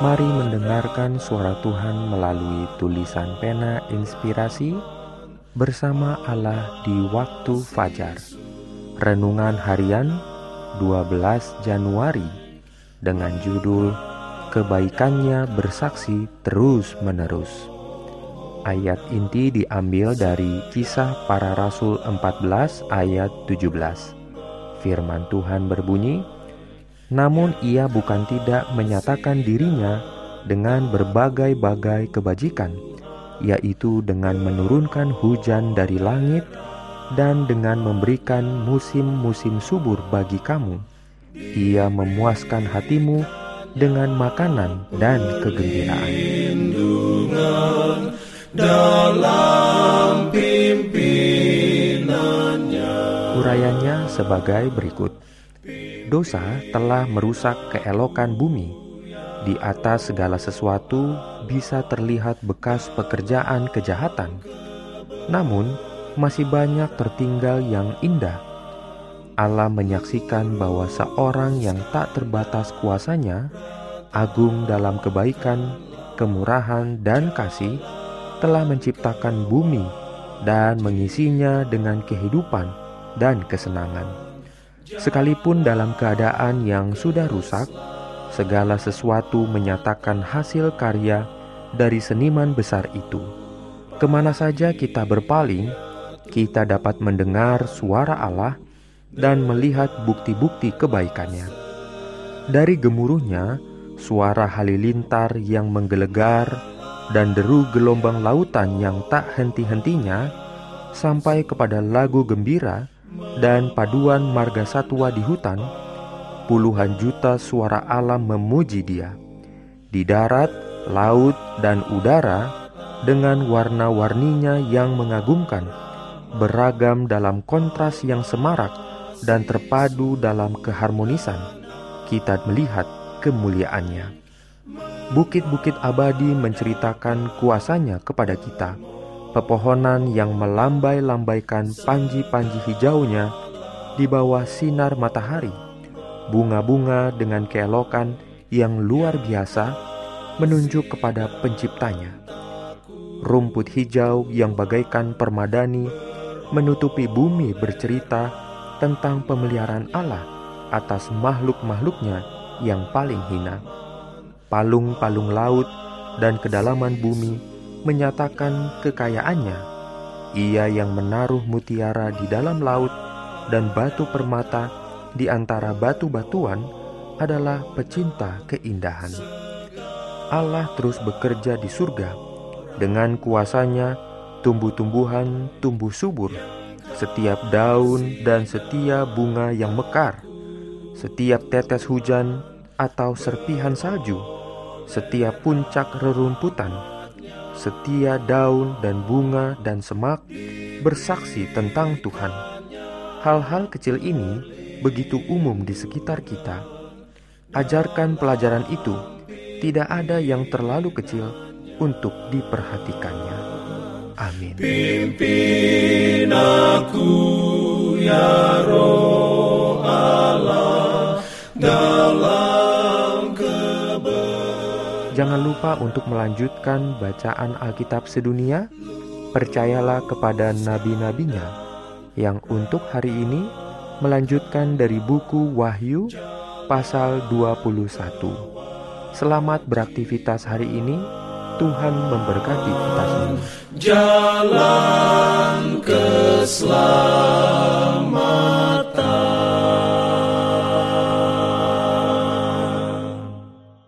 Mari mendengarkan suara Tuhan melalui tulisan pena inspirasi bersama Allah di waktu fajar. Renungan harian 12 Januari dengan judul Kebaikannya bersaksi terus-menerus. Ayat inti diambil dari Kisah Para Rasul 14 ayat 17. Firman Tuhan berbunyi, namun ia bukan tidak menyatakan dirinya dengan berbagai-bagai kebajikan, yaitu dengan menurunkan hujan dari langit dan dengan memberikan musim-musim subur bagi kamu. Ia memuaskan hatimu dengan makanan dan kegembiraan. dalam sebagai berikut. Dosa telah merusak keelokan bumi. Di atas segala sesuatu bisa terlihat bekas pekerjaan kejahatan. Namun, masih banyak tertinggal yang indah. Allah menyaksikan bahwa seorang yang tak terbatas kuasanya, agung dalam kebaikan, kemurahan, dan kasih, telah menciptakan bumi dan mengisinya dengan kehidupan dan kesenangan. Sekalipun dalam keadaan yang sudah rusak, segala sesuatu menyatakan hasil karya dari seniman besar itu. Ke mana saja kita berpaling, kita dapat mendengar suara Allah dan melihat bukti-bukti kebaikannya. Dari gemuruhnya, suara halilintar yang menggelegar dan deru gelombang lautan yang tak henti-hentinya, sampai kepada lagu gembira dan paduan marga satwa di hutan, puluhan juta suara alam memuji dia. Di darat, laut, dan udara, dengan warna-warninya yang mengagumkan, beragam dalam kontras yang semarak dan terpadu dalam keharmonisan, kita melihat kemuliaannya. Bukit-bukit abadi menceritakan kuasanya kepada kita pepohonan yang melambai-lambaikan panji-panji hijaunya di bawah sinar matahari, bunga-bunga dengan keelokan yang luar biasa menunjuk kepada penciptanya. Rumput hijau yang bagaikan permadani menutupi bumi bercerita tentang pemeliharaan Allah atas makhluk-makhluknya yang paling hina. Palung-palung laut dan kedalaman bumi menyatakan kekayaannya. Ia yang menaruh mutiara di dalam laut dan batu permata di antara batu-batuan adalah pecinta keindahan. Allah terus bekerja di surga. Dengan kuasanya, tumbuh-tumbuhan tumbuh subur. Setiap daun dan setiap bunga yang mekar, setiap tetes hujan atau serpihan salju, setiap puncak rerumputan, setia daun dan bunga dan semak bersaksi tentang Tuhan. Hal-hal kecil ini begitu umum di sekitar kita. Ajarkan pelajaran itu, tidak ada yang terlalu kecil untuk diperhatikannya. Amin. Pimpin aku ya roh Jangan lupa untuk melanjutkan bacaan Alkitab sedunia. Percayalah kepada nabi-nabinya yang untuk hari ini melanjutkan dari buku Wahyu pasal 21. Selamat beraktivitas hari ini. Tuhan memberkati kita semua. Jalan keselamatan